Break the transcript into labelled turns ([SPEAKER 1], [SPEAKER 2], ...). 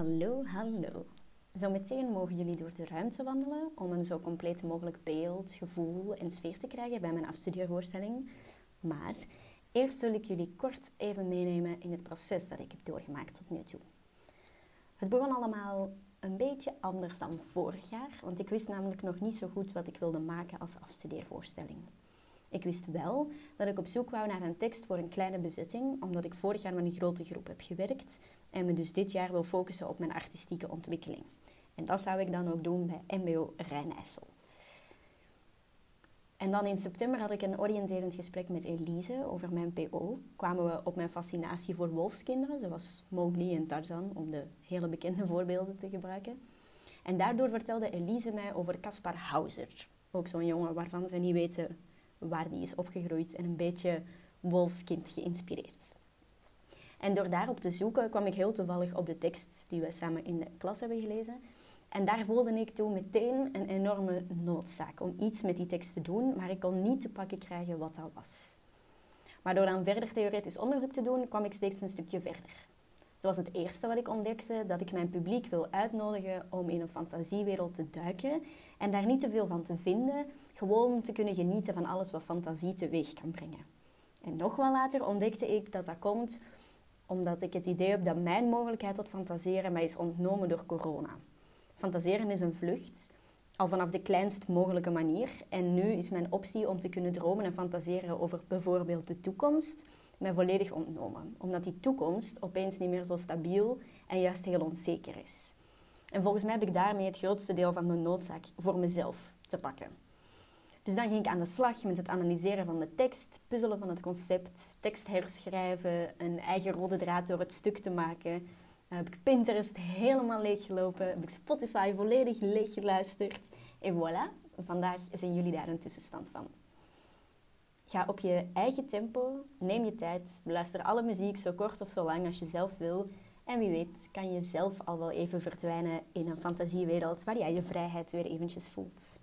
[SPEAKER 1] Hallo, hallo. Zometeen mogen jullie door de ruimte wandelen om een zo compleet mogelijk beeld, gevoel en sfeer te krijgen bij mijn afstudeervoorstelling. Maar eerst wil ik jullie kort even meenemen in het proces dat ik heb doorgemaakt tot nu toe. Het begon allemaal een beetje anders dan vorig jaar, want ik wist namelijk nog niet zo goed wat ik wilde maken als afstudeervoorstelling. Ik wist wel dat ik op zoek wou naar een tekst voor een kleine bezetting, omdat ik vorig jaar met een grote groep heb gewerkt en me dus dit jaar wil focussen op mijn artistieke ontwikkeling. En dat zou ik dan ook doen bij MBO Rijnijssel. En dan in september had ik een oriënterend gesprek met Elise over mijn PO. Kwamen we op mijn fascinatie voor wolfskinderen, zoals Mowgli en Tarzan, om de hele bekende voorbeelden te gebruiken. En daardoor vertelde Elise mij over Caspar Hauser. Ook zo'n jongen waarvan ze niet weten waar die is opgegroeid en een beetje wolfskind geïnspireerd. En door daarop te zoeken kwam ik heel toevallig op de tekst die we samen in de klas hebben gelezen. En daar voelde ik toen meteen een enorme noodzaak om iets met die tekst te doen, maar ik kon niet te pakken krijgen wat dat was. Maar door dan verder theoretisch onderzoek te doen, kwam ik steeds een stukje verder. Zoals het eerste wat ik ontdekte, dat ik mijn publiek wil uitnodigen om in een fantasiewereld te duiken en daar niet te veel van te vinden, gewoon te kunnen genieten van alles wat fantasie teweeg kan brengen. En nog wel later ontdekte ik dat dat komt omdat ik het idee heb dat mijn mogelijkheid tot fantaseren mij is ontnomen door corona. Fantaseren is een vlucht, al vanaf de kleinst mogelijke manier. En nu is mijn optie om te kunnen dromen en fantaseren over bijvoorbeeld de toekomst mij volledig ontnomen. Omdat die toekomst opeens niet meer zo stabiel en juist heel onzeker is. En volgens mij heb ik daarmee het grootste deel van de noodzaak voor mezelf te pakken. Dus dan ging ik aan de slag met het analyseren van de tekst, puzzelen van het concept, tekst herschrijven, een eigen rode draad door het stuk te maken. Heb ik Pinterest helemaal leeggelopen, heb ik Spotify volledig leeggeluisterd. En voilà, vandaag zijn jullie daar een tussenstand van. Ga op je eigen tempo, neem je tijd, beluister alle muziek zo kort of zo lang als je zelf wil. En wie weet kan je zelf al wel even verdwijnen in een fantasiewereld waar jij je vrijheid weer eventjes voelt.